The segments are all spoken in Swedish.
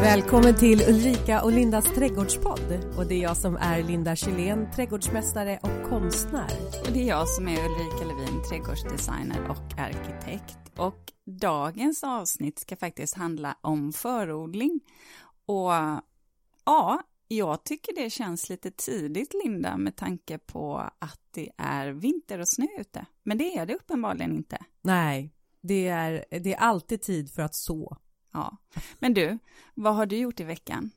Välkommen till Ulrika och Lindas trädgårdspodd. Och det är jag som är Linda Kylén, trädgårdsmästare och konstnär. Och det är jag som är Ulrika Levin, trädgårdsdesigner och arkitekt. Och dagens avsnitt ska faktiskt handla om förodling. Och ja, jag tycker det känns lite tidigt, Linda, med tanke på att det är vinter och snö ute. Men det är det uppenbarligen inte. Nej, det är, det är alltid tid för att så. Ja, men du, vad har du gjort i veckan?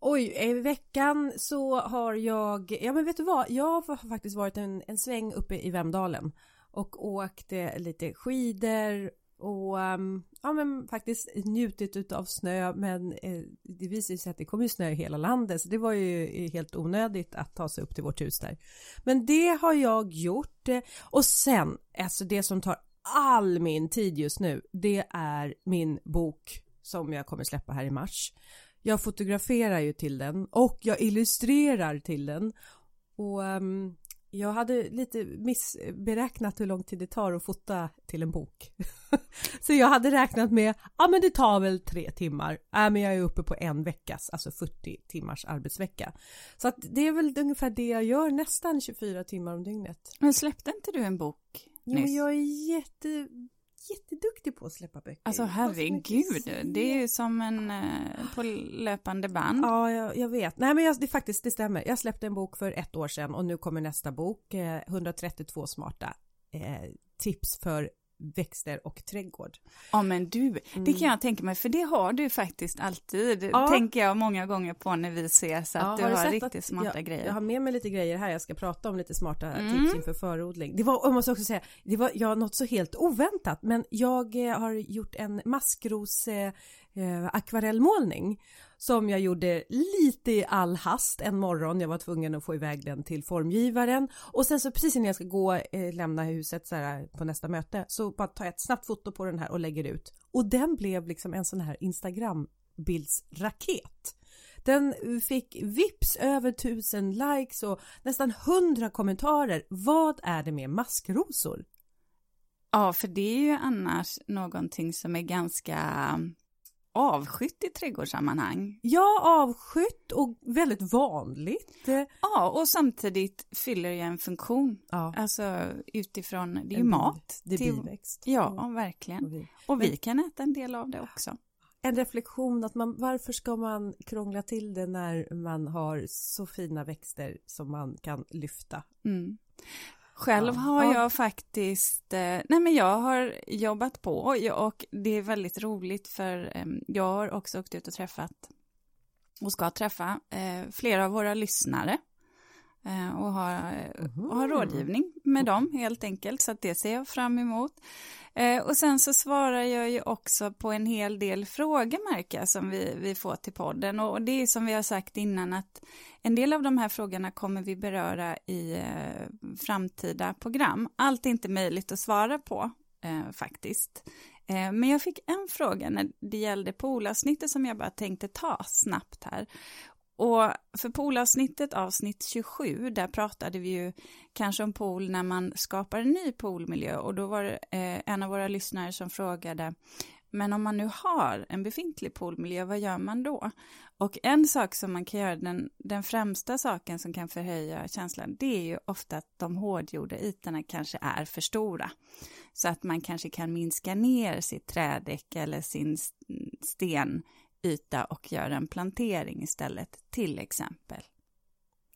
Oj, i veckan så har jag, ja men vet du vad, jag har faktiskt varit en, en sväng uppe i Vemdalen och åkt eh, lite skidor och ehm, ja men faktiskt njutit av snö men eh, det visar sig att det kommer snö i hela landet så det var ju eh, helt onödigt att ta sig upp till vårt hus där. Men det har jag gjort och sen, alltså det som tar all min tid just nu, det är min bok som jag kommer släppa här i mars. Jag fotograferar ju till den och jag illustrerar till den. Och um, jag hade lite missberäknat hur lång tid det tar att fota till en bok. så jag hade räknat med, ja men det tar väl tre timmar. Äh, men jag är uppe på en veckas, alltså 40 timmars arbetsvecka. Så att det är väl ungefär det jag gör, nästan 24 timmar om dygnet. Men släppte inte du en bok Jo, men jag är jätte, jätteduktig på att släppa böcker. Alltså herregud, det är ju som en eh, på löpande band. Ja, jag, jag vet. Nej, men jag, det faktiskt, det stämmer. Jag släppte en bok för ett år sedan och nu kommer nästa bok, eh, 132 smarta eh, tips för växter och trädgård. Ja men du, mm. det kan jag tänka mig, för det har du faktiskt alltid, ja. tänker jag många gånger på när vi ses, att ja, du har, har riktigt smarta jag, grejer. Jag har med mig lite grejer här, jag ska prata om lite smarta mm. tips inför förodling. Det var, jag måste också säga, det var ja, något så helt oväntat, men jag eh, har gjort en maskros eh, eh, akvarellmålning som jag gjorde lite i all hast en morgon. Jag var tvungen att få iväg den till formgivaren och sen så precis innan jag ska gå eh, lämna huset så här, eh, på nästa möte så bara tar jag ett snabbt foto på den här och lägger ut och den blev liksom en sån här Instagram bildsraket. Den eh, fick vips över tusen likes och nästan hundra kommentarer. Vad är det med maskrosor? Ja, för det är ju annars någonting som är ganska avskytt i trädgårdssammanhang. Ja, avskytt och väldigt vanligt. Ja, och samtidigt fyller ju en funktion. Ja. Alltså utifrån, det är ju mat. Det är till, biväxt. Ja, ja, verkligen. Och vi, och vi Men, kan äta en del av det också. En reflektion att man, varför ska man krångla till det när man har så fina växter som man kan lyfta? Mm. Själv ja. har jag faktiskt, eh, nej men jag har jobbat på och det är väldigt roligt för eh, jag har också åkt ut och träffat och ska träffa eh, flera av våra lyssnare och ha, och ha rådgivning med dem helt enkelt så att det ser jag fram emot. Eh, och sen så svarar jag ju också på en hel del frågor märker jag som vi, vi får till podden och det är som vi har sagt innan att en del av de här frågorna kommer vi beröra i eh, framtida program. Allt är inte möjligt att svara på eh, faktiskt. Eh, men jag fick en fråga när det gällde polavsnittet som jag bara tänkte ta snabbt här. Och för poolavsnittet avsnitt 27, där pratade vi ju kanske om pool när man skapar en ny poolmiljö och då var det eh, en av våra lyssnare som frågade men om man nu har en befintlig poolmiljö, vad gör man då? Och en sak som man kan göra, den, den främsta saken som kan förhöja känslan, det är ju ofta att de hårdgjorda ytorna kanske är för stora. Så att man kanske kan minska ner sitt trädäck eller sin sten stenyta och göra en plantering istället, till exempel.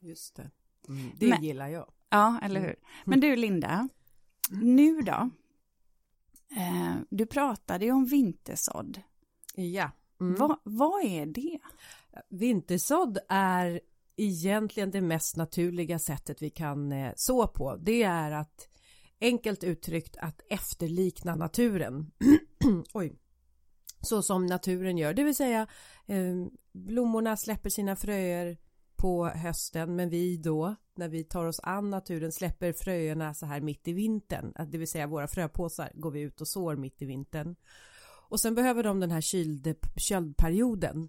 Just det, mm, det Men, gillar jag. Ja, eller hur. Men du Linda, nu då? Eh, du pratade ju om vintersådd. Ja. Mm. Va, vad är det? Vintersådd är egentligen det mest naturliga sättet vi kan eh, så på. Det är att enkelt uttryckt att efterlikna naturen. Oj. Så som naturen gör, det vill säga eh, blommorna släpper sina fröer på hösten men vi då när vi tar oss an naturen släpper fröerna så här mitt i vintern, det vill säga våra fröpåsar går vi ut och sår mitt i vintern. Och sen behöver de den här kyld, köldperioden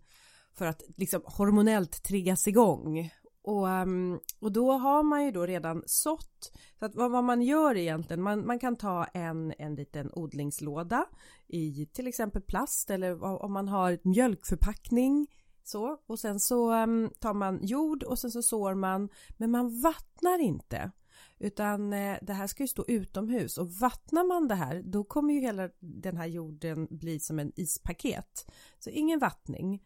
för att liksom hormonellt triggas igång och, ehm, och då har man ju då redan sått. Så att vad, vad man gör egentligen, man, man kan ta en, en liten odlingslåda i till exempel plast eller om man har mjölkförpackning så och sen så um, tar man jord och sen så sår man men man vattnar inte utan eh, det här ska ju stå utomhus och vattnar man det här då kommer ju hela den här jorden bli som en ispaket. Så ingen vattning.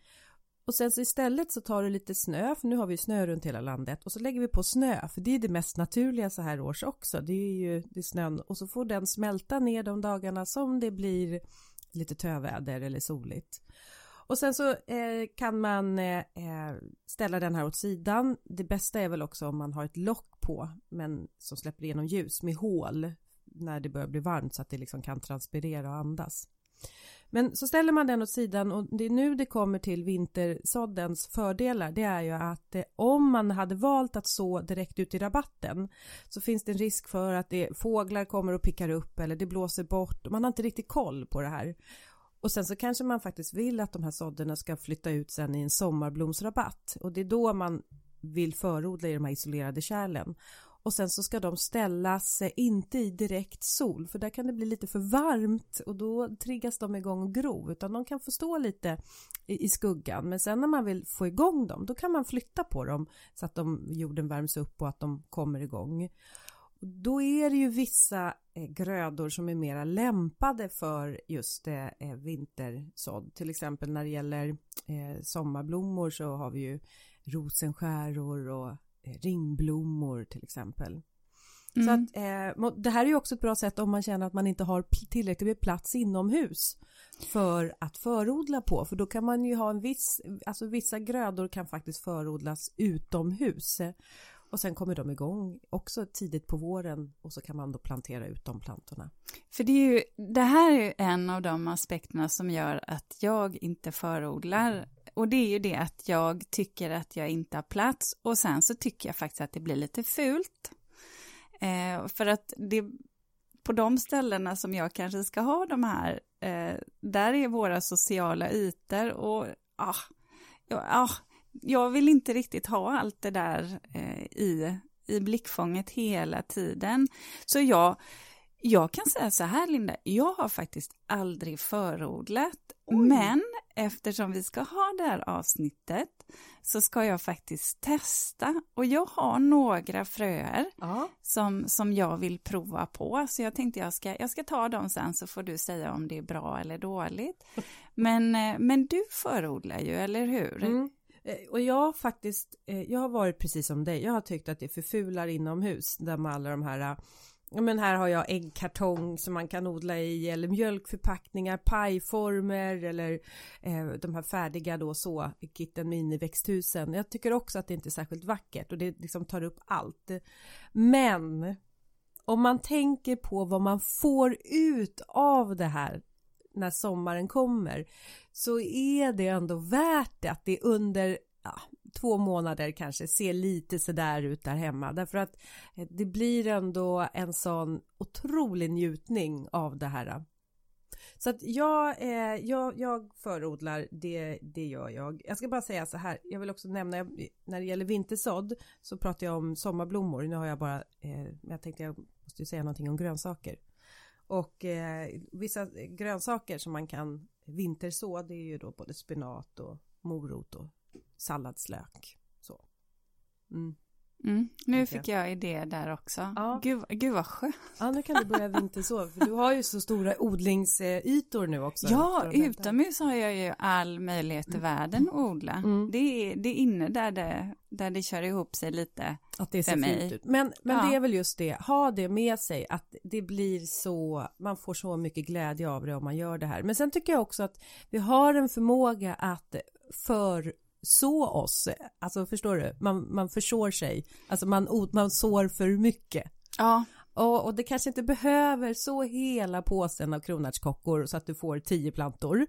Och sen så istället så tar du lite snö, för nu har vi snö runt hela landet och så lägger vi på snö, för det är det mest naturliga så här års också. Det är ju det är snön och så får den smälta ner de dagarna som det blir lite töväder eller soligt. Och sen så eh, kan man eh, eh, ställa den här åt sidan. Det bästa är väl också om man har ett lock på men som släpper igenom ljus med hål när det börjar bli varmt så att det liksom kan transpirera och andas. Men så ställer man den åt sidan och det är nu det kommer till vintersåddens fördelar. Det är ju att eh, om man hade valt att så direkt ut i rabatten så finns det en risk för att det, fåglar kommer och pickar upp eller det blåser bort. Man har inte riktigt koll på det här. Och sen så kanske man faktiskt vill att de här sådderna ska flytta ut sen i en sommarblomsrabatt och det är då man vill förodla i de här isolerade kärlen. Och sen så ska de ställas eh, inte i direkt sol för där kan det bli lite för varmt och då triggas de igång och gro utan de kan få stå lite i, i skuggan men sen när man vill få igång dem då kan man flytta på dem så att de, jorden värms upp och att de kommer igång. Då är det ju vissa eh, grödor som är mera lämpade för just eh, eh vintersådd. Till exempel när det gäller eh, sommarblommor så har vi ju rosenskäror och ringblommor till exempel. Mm. Så att, eh, det här är ju också ett bra sätt om man känner att man inte har tillräckligt med plats inomhus för att förodla på för då kan man ju ha en viss, alltså vissa grödor kan faktiskt förodlas utomhus och sen kommer de igång också tidigt på våren och så kan man då plantera ut de plantorna. För det är ju, det här är en av de aspekterna som gör att jag inte förodlar. Och det är ju det att jag tycker att jag inte har plats och sen så tycker jag faktiskt att det blir lite fult. Eh, för att det, på de ställena som jag kanske ska ha de här, eh, där är våra sociala ytor och ah, ja, ah, jag vill inte riktigt ha allt det där eh, i, i blickfånget hela tiden. Så jag, jag kan säga så här Linda, jag har faktiskt aldrig förodlat, Oj. men eftersom vi ska ha det här avsnittet så ska jag faktiskt testa och jag har några fröer som, som jag vill prova på så jag tänkte jag ska, jag ska ta dem sen så får du säga om det är bra eller dåligt. Men, eh, men du förodlar ju, eller hur? Mm. Eh, och jag faktiskt, eh, jag har varit precis som dig. Jag har tyckt att det förfular inomhus där med alla de här Ja, men här har jag äggkartong som man kan odla i eller mjölkförpackningar, pajformer eller eh, de här färdiga då så kitten miniväxthusen. Jag tycker också att det inte är särskilt vackert och det liksom tar upp allt. Men om man tänker på vad man får ut av det här när sommaren kommer så är det ändå värt det att det under ja, två månader kanske ser lite sådär ut där hemma därför att eh, det blir ändå en sån otrolig njutning av det här. Så att jag, eh, jag, jag förodlar, det, det gör jag. Jag ska bara säga så här, jag vill också nämna, när det gäller vintersådd så pratar jag om sommarblommor. Nu har jag bara, eh, jag tänkte jag måste säga någonting om grönsaker. Och eh, vissa grönsaker som man kan vinterså det är ju då både spenat och morot och salladslök. Så. Mm. Mm. Nu fick jag idé där också. Ja. Gud, gud vad skönt. Ja, nu kan du börja vinterså. För du har ju så stora odlingsytor nu också. Ja, utomhus har jag ju all möjlighet i mm. världen att odla. Mm. Det, är, det är inne där det, där det kör ihop sig lite att det ser mig. Ut. Men, men ja. det är väl just det, ha det med sig att det blir så, man får så mycket glädje av det om man gör det här. Men sen tycker jag också att vi har en förmåga att för så oss, alltså förstår du, man, man försår sig, alltså man, man sår för mycket. Ja. Och, och det kanske inte behöver så hela påsen av kronärtskockor så att du får tio plantor.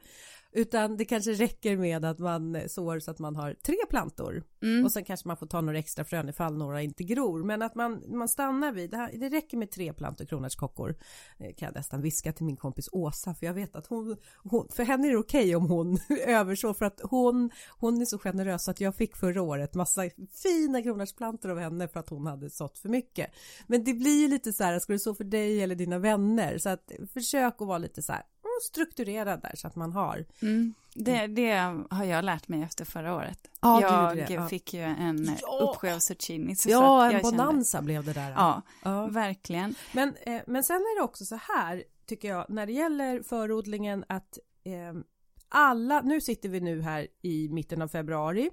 Utan det kanske räcker med att man sår så att man har tre plantor. Mm. Och sen kanske man får ta några extra frön ifall några inte gror. Men att man, man stannar vid, det, här, det räcker med tre plantor kronärtskockor. Det kan jag nästan viska till min kompis Åsa för jag vet att hon, hon för henne är det okej okay om hon översår för att hon, hon är så generös att jag fick förra året massa fina kronärtsplantor av henne för att hon hade sått för mycket. Men det blir ju lite så här, ska du så för dig eller dina vänner? Så att försök att vara lite så här strukturerad där så att man har. Mm. Det, det, har jag lärt mig efter förra året. Ja, jag ja. fick ju en ja. uppsjö av zucchini. ja, en bonanza kände... blev det där. Ja, ja. verkligen. Men, eh, men sen är det också så här, tycker jag, när det gäller förodlingen att eh, alla, nu sitter vi nu här i mitten av februari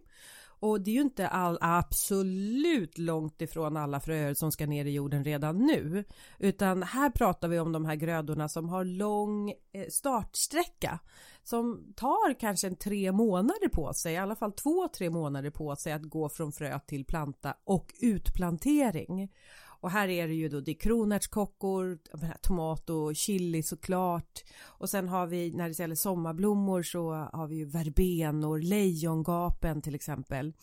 och det är ju inte all, absolut långt ifrån alla fröer som ska ner i jorden redan nu. Utan här pratar vi om de här grödorna som har lång eh, startsträcka. Som tar kanske en tre månader på sig, i alla fall två, tre månader på sig att gå från frö till planta och utplantering. Och här är det ju då det är kronärtskockor, tomat och chili såklart. Och sen har vi när det gäller sommarblommor så har vi ju verbenor, lejongapen till exempel.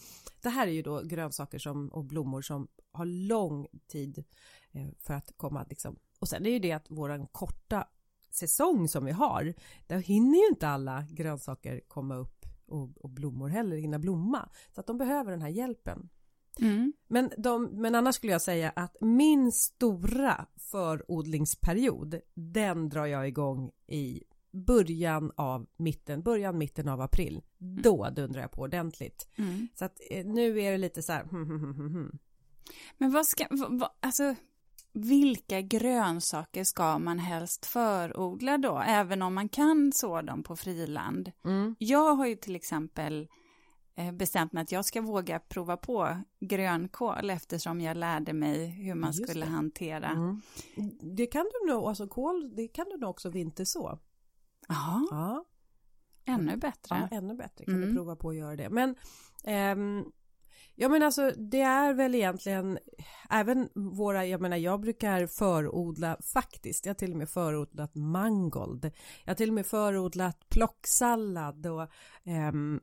Det här är ju då grönsaker som, och blommor som har lång tid eh, för att komma liksom. Och sen är ju det att våran korta säsong som vi har, där hinner ju inte alla grönsaker komma upp och, och blommor heller hinna blomma. Så att de behöver den här hjälpen. Mm. Men, de, men annars skulle jag säga att min stora förodlingsperiod, den drar jag igång i början av mitten, början mitten av april. Mm. Då dundrar jag på ordentligt. Mm. Så att eh, nu är det lite så här, hm, hm, hm, Men vad ska, vad, alltså vilka grönsaker ska man helst förodla då, även om man kan så dem på friland? Mm. Jag har ju till exempel bestämt mig att jag ska våga prova på grönkål eftersom jag lärde mig hur man Just skulle det. hantera. Mm. Det kan du nog, alltså kål, det kan du nog också vinterså. Aha. Ja. Ännu bättre. Ja, ännu bättre kan mm. du prova på att göra det. Men ehm, Ja men alltså det är väl egentligen även våra, jag menar jag brukar förodla faktiskt, jag har till och med förodlat mangold. Jag har till och med förodlat plocksallad och um,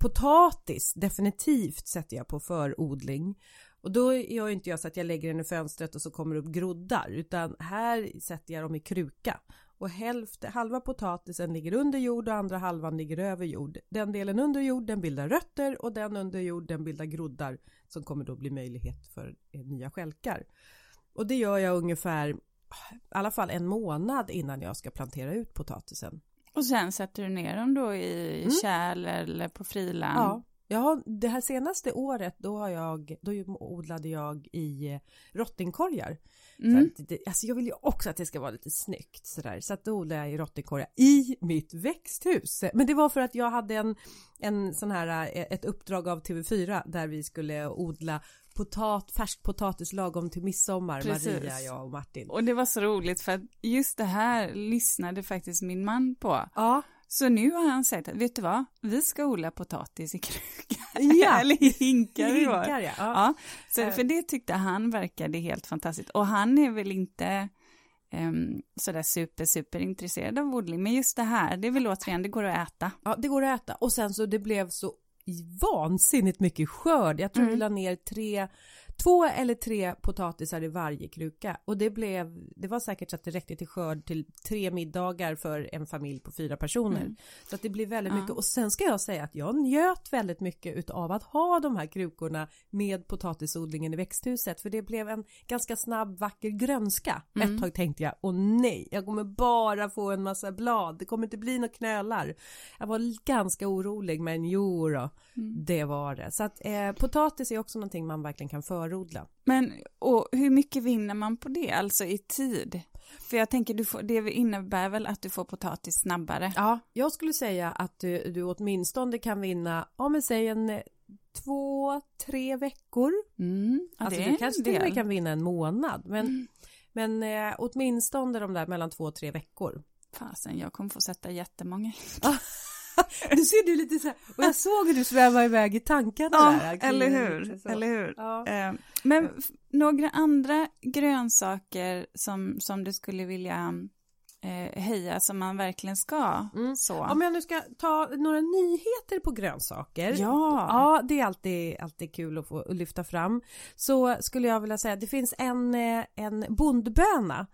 Potatis definitivt sätter jag på förodling. Och då gör inte jag så att jag lägger den i fönstret och så kommer det upp groddar utan här sätter jag dem i kruka. Och hälften, halva potatisen ligger under jord och andra halvan ligger över jord. Den delen under jord den bildar rötter och den under jord den bildar groddar som kommer då bli möjlighet för eh, nya skälkar. Och det gör jag ungefär i alla fall en månad innan jag ska plantera ut potatisen. Och sen sätter du ner dem då i mm. kärl eller på friland? Ja, har, det här senaste året då, har jag, då odlade jag i rottingkorgar. Mm. Så att, alltså jag vill ju också att det ska vara lite snyggt sådär. Så att då odlade jag i rottingkorgar i mitt växthus. Men det var för att jag hade en, en sån här, eh, ett uppdrag av TV4 där vi skulle odla potat, färsk potatis lagom till midsommar, Precis. Maria, jag och Martin. Och det var så roligt för att just det här lyssnade faktiskt min man på. Ja. Så nu har han sagt att, vet du vad, vi ska odla potatis i kruka. Ja. Eller i hinkar. hinkar ja. ja. Så, eh. för det tyckte han verkade helt fantastiskt. Och han är väl inte um, sådär super, super intresserad av odling. Men just det här, det är väl återigen, det går att äta. Ja, det går att äta. Och sen så det blev så vansinnigt mycket skörd. Jag tror mm. vi la ner tre två eller tre potatisar i varje kruka och det blev, det var säkert så att det räckte till skörd till tre middagar för en familj på fyra personer. Mm. Så att det blir väldigt ja. mycket och sen ska jag säga att jag njöt väldigt mycket utav att ha de här krukorna med potatisodlingen i växthuset för det blev en ganska snabb vacker grönska. Mm. Ett tag tänkte jag, åh nej, jag kommer bara få en massa blad, det kommer inte bli några knölar. Jag var ganska orolig men jo då, mm. det var det. Så att eh, potatis är också någonting man verkligen kan föra förodla. Men och hur mycket vinner man på det, alltså i tid? För jag tänker, du får, det innebär väl att du får potatis snabbare? Ja, jag skulle säga att du, du åtminstone kan vinna, ja men säg en eh, två, tre veckor. Mm, ja, alltså du kanske till och med kan vinna en månad, men, mm. men eh, åtminstone de där mellan två och tre veckor. Fasen, jag kommer få sätta jättemånga du ser du lite så här, och jag såg hur du svävade iväg i tankarna ja, där. eller hur, eller hur. Ja. Eh, men några andra grönsaker som, som du skulle vilja eh, höja som man verkligen ska. Mm. Så. Om jag nu ska ta några nyheter på grönsaker. Ja. Ja, det är alltid, alltid kul att få lyfta fram. Så skulle jag vilja säga, det finns en, eh, en bondböna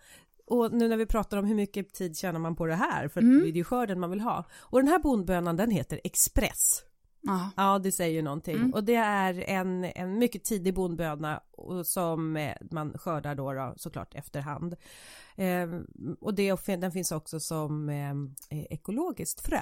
och nu när vi pratar om hur mycket tid tjänar man på det här för mm. det är ju skörden man vill ha. Och den här bondbönan den heter Express. Aha. Ja, det säger ju någonting. Mm. Och det är en, en mycket tidig bondböna som eh, man skördar då, då såklart efterhand. Eh, och det, den finns också som eh, ekologiskt frö.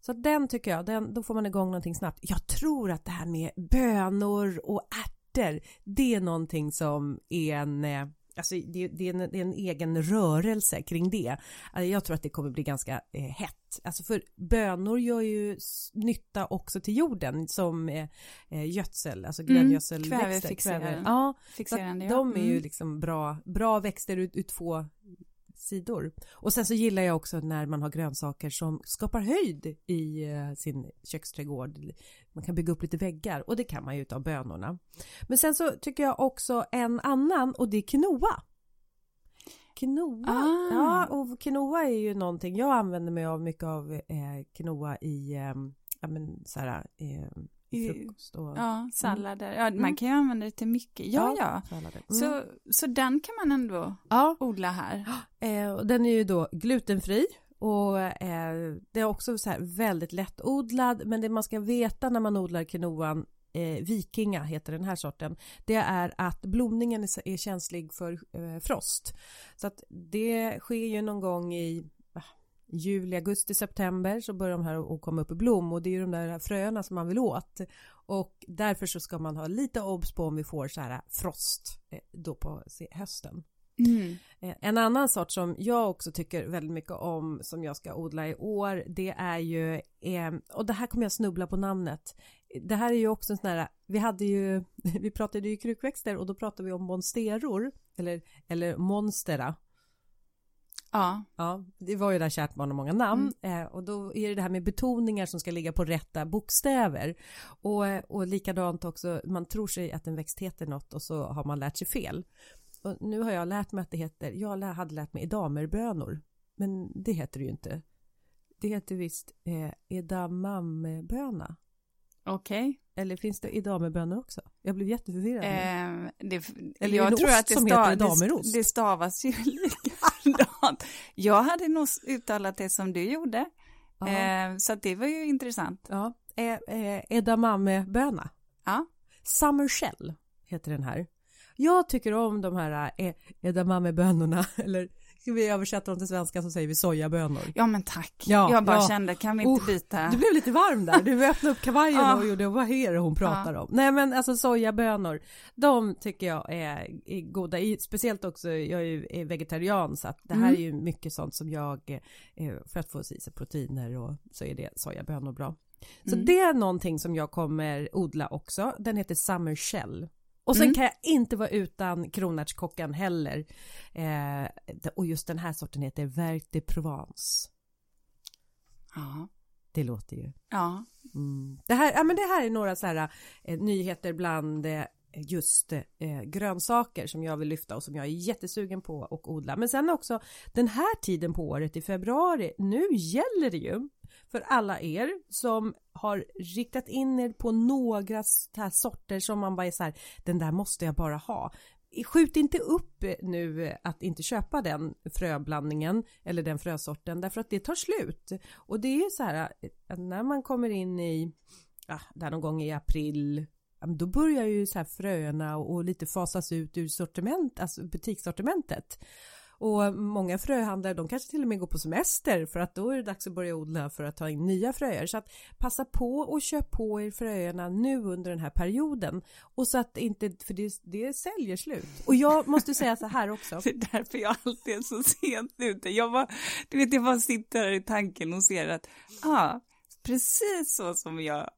Så den tycker jag, den, då får man igång någonting snabbt. Jag tror att det här med bönor och ärtor, det är någonting som är en eh, Alltså det, det, är en, det, är en, egen rörelse kring det. Alltså, jag tror att det kommer bli ganska eh, hett. Alltså för bönor gör ju nytta också till jorden som eh, eh gödsel, alltså gröngödselväxter. Mm, kvävefixerande. Ja, Fixerande, ja. de är ju mm. liksom bra, bra växter ur, ur två sidor. Och sen så gillar jag också när man har grönsaker som skapar höjd i eh, sin köksträdgård. Man kan bygga upp lite väggar och det kan man ju utav bönorna. Men sen så tycker jag också en annan och det är quinoa. Quinoa, ah. ja och quinoa är ju någonting jag använder mig av mycket av eh, quinoa i eh, ja men så här, eh, frukost och... Ja, mm. sallader. Ja, man mm. kan ju använda det till mycket. Ja, ja. ja. Mm. Så, så den kan man ändå ja. odla här. Eh, och den är ju då glutenfri och eh, det är också så här väldigt lättodlad men det man ska veta när man odlar quinoan eh, vikinga heter den här sorten det är att blomningen är, är känslig för eh, frost så att det sker ju någon gång i juli, augusti, september så börjar de här att komma upp i blom och det är ju de där fröna som man vill åt och därför så ska man ha lite obs på om vi får så här frost eh, då på hösten. Mm. Eh, en annan sort som jag också tycker väldigt mycket om som jag ska odla i år det är ju eh, och det här kommer jag snubbla på namnet det här är ju också en sån här vi hade ju vi pratade ju krukväxter och då pratade vi om monsteror eller, eller monstera Ja. ja. Det var ju där kärt barn har många namn mm. eh, och då är det det här med betoningar som ska ligga på rätta bokstäver och, och likadant också man tror sig att en växt heter något och så har man lärt sig fel. Och nu har jag lärt mig att det heter, jag hade lärt mig edamerbönor men det heter det ju inte. Det heter visst eh, edamameböna. Okej. Okay. Eller finns det edamebönor också? Jag blev jätteförvirrad. Eh, det, Eller jag tror att det, stav, det, det stavas ju likadant. jag hade nog uttalat det som du gjorde. Eh, så det var ju intressant. Ja. Eh, eh, edamameböna. Ja. Summer Shell heter den här. Jag tycker om de här eh, edamamebönorna, eller Ska vi översätta dem till svenska så säger vi sojabönor. Ja men tack. Ja, jag bara ja. kände, kan vi inte oh, byta? Du blev lite varm där. Du öppnade upp kavajen ja. och gjorde, vad är det hon pratar ja. om? Nej men alltså sojabönor, de tycker jag är, är goda. speciellt också, jag är ju vegetarian så att det här mm. är ju mycket sånt som jag, eh, för att få i sig proteiner och så är det sojabönor bra. Så mm. det är någonting som jag kommer odla också. Den heter Summer Shell. Och sen mm. kan jag inte vara utan kronärtskockan heller. Eh, och just den här sorten heter Vert de Provence. Ja. Det låter ju. Ja. Mm. Det, här, ja men det här är några så här, eh, nyheter bland eh, just eh, grönsaker som jag vill lyfta och som jag är jättesugen på att odla. Men sen också den här tiden på året i februari, nu gäller det ju för alla er som har riktat in er på några här sorter som man bara är så här, den där måste jag bara ha. Skjut inte upp nu att inte köpa den fröblandningen eller den frösorten därför att det tar slut. Och det är så här att när man kommer in i, ja, där någon gång i april, då börjar ju så här fröna och lite fasas ut ur sortiment, alltså butikssortimentet. Och många fröhandlare de kanske till och med går på semester för att då är det dags att börja odla för att ta in nya fröer. Så att passa på och köp på er fröerna nu under den här perioden. Och så att inte, för det, det säljer slut. Och jag måste säga så här också. Det är därför jag alltid är så sent ute. Jag bara, du vet jag bara sitter här i tanken och ser att, ja, ah, precis så som jag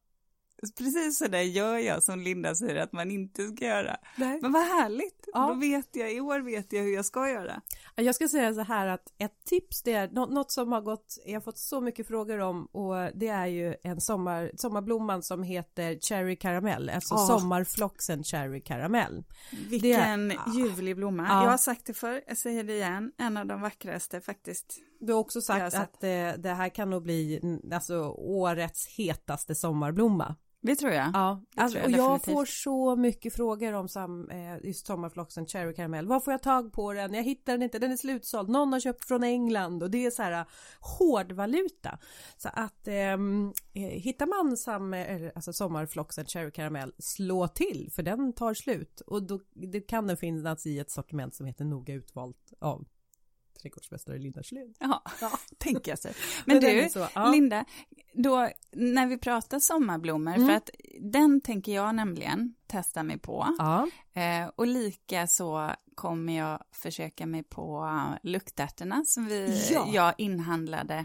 Precis så där gör jag som Linda säger att man inte ska göra. Nej. Men vad härligt, ja. då vet jag, i år vet jag hur jag ska göra. Jag ska säga så här att ett tips det är något som har gått, jag har fått så mycket frågor om och det är ju en sommar, sommarblomman som heter Cherry Caramel, alltså oh. sommarfloxen Cherry Caramel. Vilken är, ljuvlig blomma. Ja. Jag har sagt det förr, jag säger det igen, en av de vackraste faktiskt Du har också sagt att eh, det här kan nog bli alltså, årets hetaste sommarblomma. Det tror jag. Ja, alltså, jag och jag får så mycket frågor om sam, eh, just sommarfloxen Cherry Caramel. Var får jag tag på den? Jag hittar den inte, den är slutsåld. Någon har köpt från England och det är så här hårdvaluta. Så att ehm, eh, hittar man sam, eh, alltså sommarfloxen Cherry Caramel, slå till för den tar slut. Och då det kan den finnas i ett sortiment som heter noga utvalt av trädgårdsmästare Linda Schlén. Ja, ja. tänker jag sig. Men du, så, ja. Linda, då när vi pratar sommarblommor, mm. för att den tänker jag nämligen testa mig på. Ja. Eh, och lika så kommer jag försöka mig på luktärtorna som vi, ja. jag inhandlade Eh,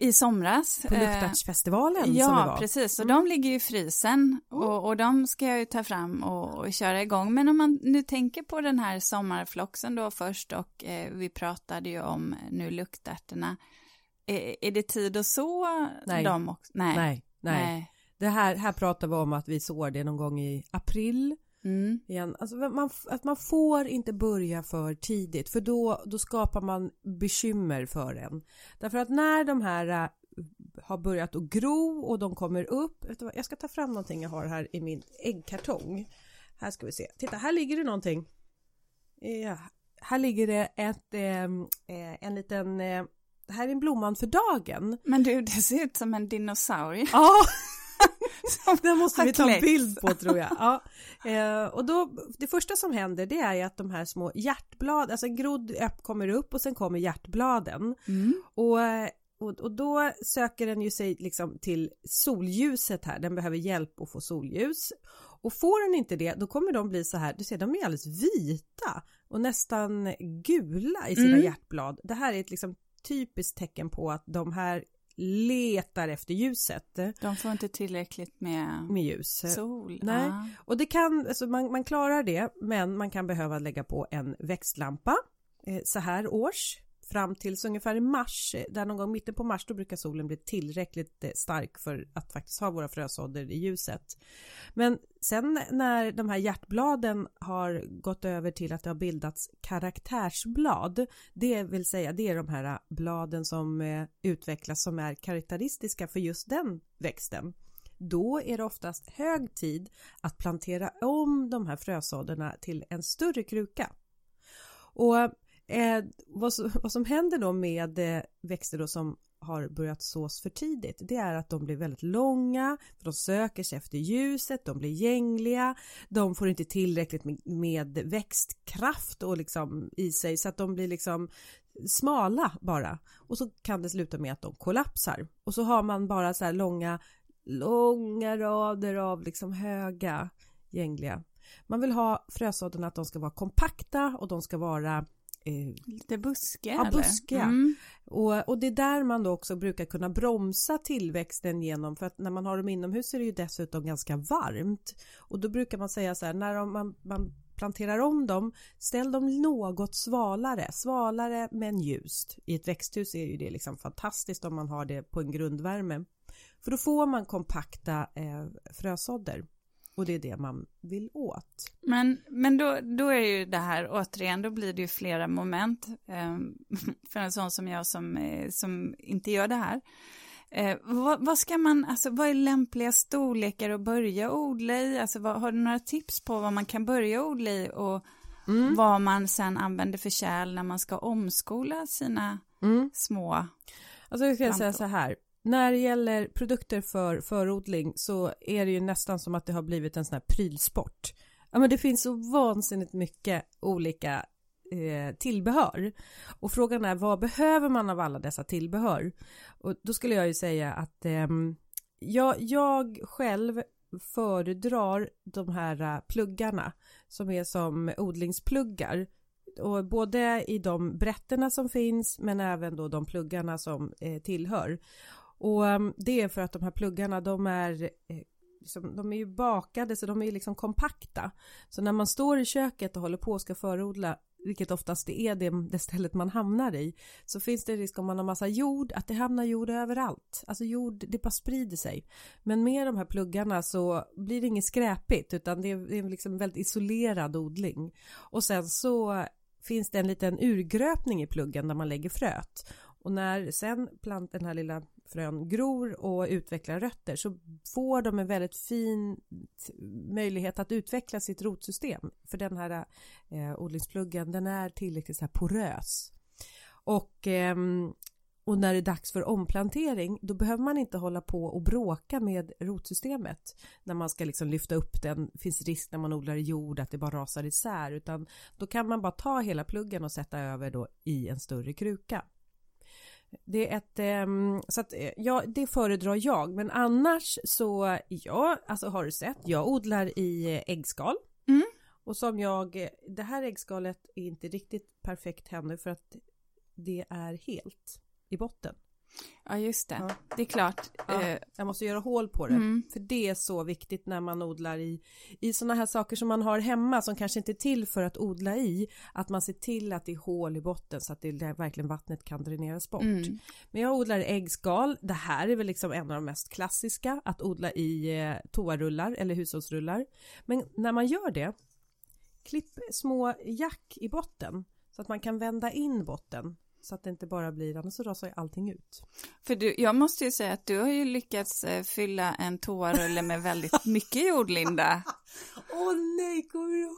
i somras. På Luktärtsfestivalen ja, som vi var. precis. Och mm. de ligger i frysen och, och de ska jag ju ta fram och, och, köra igång. Men om man nu tänker på den här sommarfloxen då först och eh, vi pratade ju om nu luktärtorna. Eh, är det tid att så nej. dem också? Nej. nej. Nej, nej. Det här, här pratar vi om att vi sår det någon gång i april. Mm. Igen. Alltså man, att man får inte börja för tidigt för då, då skapar man bekymmer för en. Därför att när de här äh, har börjat att gro och de kommer upp. Jag ska ta fram någonting jag har här i min äggkartong. Här ska vi se. Titta, här ligger det någonting. Ja, här ligger det ett, ehm, eh, en liten... Eh, här är en blomman för dagen. Men du, det ser ut som en dinosaurie. Ja, Den måste vi ta en bild på tror jag. Ja. Eh, och då, det första som händer det är ju att de här små hjärtblad, alltså en grodd kommer upp och sen kommer hjärtbladen. Mm. Och, och, och, då söker den ju sig liksom till solljuset här, den behöver hjälp att få solljus. Och får den inte det, då kommer de bli så här, du ser de är alldeles vita och nästan gula i sina mm. hjärtblad. Det här är ett liksom typiskt tecken på att de här letar efter ljuset. De får inte tillräckligt med, med ljus. Sol. Nej, ah. och det kan, alltså man, man klarar det, men man kan behöva lägga på en växtlampa eh, så här års fram tills ungefär i mars, där någon gång mitten på mars, då brukar solen bli tillräckligt eh, stark för att faktiskt ha våra frösådder i ljuset. Men sen när de här hjärtbladen har gått över till att det har bildats karaktärsblad, det vill säga det är de här eh, bladen som eh, utvecklas som är karaktäristiska för just den växten då är det oftast hög tid att plantera om de här frösådderna till en större kruka. Och Eh, vad, vad, som händer då med eh, växter då som har börjat sås för tidigt det är att de blir väldigt långa, för de söker sig efter ljuset, de blir gängliga, de får inte tillräckligt med, med växtkraft och liksom i sig så att de blir liksom smala bara och så kan det sluta med att de kollapsar och så har man bara så här långa långa rader av liksom höga gängliga. Man vill ha frösådden att de ska vara kompakta och de ska vara Eh, Lite buskiga? Ja, buskiga. Mm. Och, och det är där man då också brukar kunna bromsa tillväxten genom för att när man har dem inomhus är det ju dessutom ganska varmt och då brukar man säga så här när man, man planterar om dem, ställ dem något svalare, svalare men ljust. I ett växthus är ju det liksom fantastiskt om man har det på en grundvärme. För då får man kompakta eh, frösådder. Och det är det man vill åt. Men, men då, då är ju det här, återigen, då blir det ju flera moment eh, för en sån som jag som, eh, som inte gör det här. Eh, vad, vad, ska man, alltså vad är lämpliga storlekar att börja odla i? Alltså vad, har du några tips på vad man kan börja odla i och mm. vad man sen använder för kärl när man ska omskola sina mm. små Alltså jag ska säga så här, när det gäller produkter för förodling så är det ju nästan som att det har blivit en sån här prylsport. Ja men det finns så vansinnigt mycket olika eh, tillbehör. Och frågan är vad behöver man av alla dessa tillbehör? Och då skulle jag ju säga att eh, jag, jag själv föredrar de här eh, pluggarna som är som odlingspluggar och både i de brätterna som finns men även då de pluggarna som eh, tillhör och ehm, det är för att de här pluggarna de är eh, liksom, de är ju bakade så de är liksom kompakta. Så när man står i köket och håller på och ska förodla vilket oftast det är det, det stället man hamnar i, så finns det risk om man har massa jord att det hamnar jord överallt. Alltså jord, det bara sprider sig. Men med de här pluggarna så blir det inget skräpigt utan det är, det är liksom en väldigt isolerad odling. Och sen så finns det en liten urgröpning i pluggen där man lägger fröet. Och när sen plant, den här lilla frön gror och utvecklar rötter så får de en väldigt fin möjlighet att utveckla sitt rotsystem. För den här eh, odlingspluggen den är tillräckligt så här porös. Och, eh, och när det är dags för omplantering då behöver man inte hålla på och bråka med rotsystemet när man ska liksom lyfta upp den. Det finns risk när man odlar i jord att det bara rasar isär utan då kan man bara ta hela pluggen och sätta över då i en större kruka. Det är ett, ehm, så att eh, ja, det föredrar jag, men annars så, ja, alltså har du sett, jag odlar i äggskal. Mm. Och som jag, det här äggskalet är inte riktigt perfekt heller för att det är helt i botten. Ja, just det. Ja. Det är klart. Ja, eh, jag måste göra hål på det. Mm. För det är så viktigt när man odlar i, i sådana här saker som man har hemma som kanske inte är till för att odla i. Att man ser till att det är hål i botten så att det verkligen vattnet kan dräneras bort. Mm. Men jag odlar äggskal. Det här är väl liksom en av de mest klassiska att odla i eh, toarullar eller hushållsrullar. Men när man gör det, klipp små jack i botten så att man kan vända in botten så att det inte bara blir, annars så rasar ju allting ut. För du, jag måste ju säga att du har ju lyckats eh, fylla en toarulle med väldigt mycket jord, Linda. Åh nej, kommer du ihåg?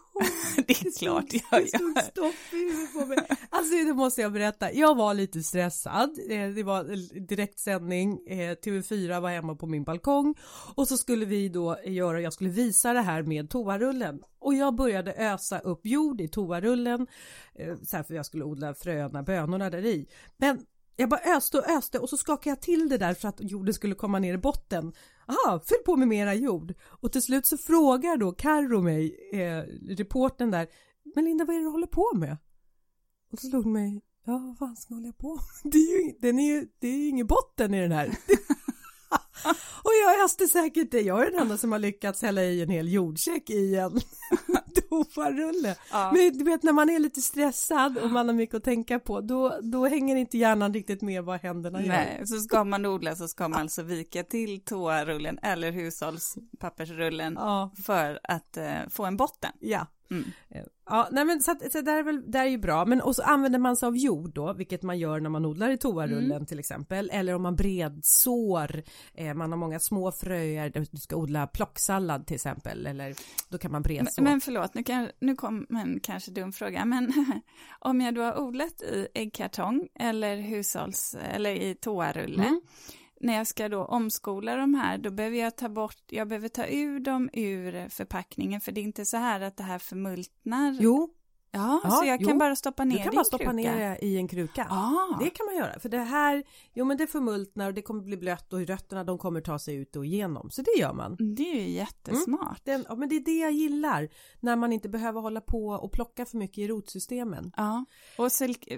det är klart jag gör. Det stopp i huvudet på mig. Alltså det måste jag berätta, jag var lite stressad. Eh, det var direktsändning, eh, TV4 var hemma på min balkong och så skulle vi då göra, jag skulle visa det här med toarullen och jag började ösa upp jord i toarullen eh, så här för jag skulle odla fröna, bönorna där i. Men jag bara öste och öste och så skakade jag till det där för att jorden skulle komma ner i botten. Aha, fyll på med mera jord. Och till slut så frågar då Carro mig, eh, reporten där, men Linda vad är det du håller på med? Och så slog mig, ja vad fan ska jag hålla på med? Det är ju, den är ju, det är ju ingen botten i den här. och jag öste säkert det, jag är den enda som har lyckats hälla i en hel jordsäck i en toarulle. Ja. Men du vet när man är lite stressad och man har mycket att tänka på då, då hänger inte hjärnan riktigt med vad händerna gör. Nej, så ska man odla så ska man alltså vika till toarullen eller hushållspappersrullen ja. för att uh, få en botten. Ja. Mm. Ja, nej men så, att, så där är väl, där är ju bra, men och så använder man sig av jord då, vilket man gör när man odlar i toarullen mm. till exempel, eller om man bredsår, eh, man har många små fröer, du ska odla plocksallad till exempel, eller då kan man bredså. Men, men förlåt, nu, kan, nu kom en kanske dum fråga, men om jag då har odlat i äggkartong eller hushålls, eller i toarulle, mm när jag ska då omskola de här, då behöver jag ta bort, jag behöver ta ur dem ur förpackningen, för det är inte så här att det här förmultnar. Jo, Ja, ja, så jag jo. kan bara stoppa ner det Du kan bara stoppa ner det i en kruka. Ah. Det kan man göra, för det här, jo men det förmultnar och det kommer bli blött och rötterna de kommer ta sig ut och igenom, så det gör man. Det är ju jättesmart. Mm. Den, ja, men det är det jag gillar, när man inte behöver hålla på och plocka för mycket i rotsystemen. Ja, och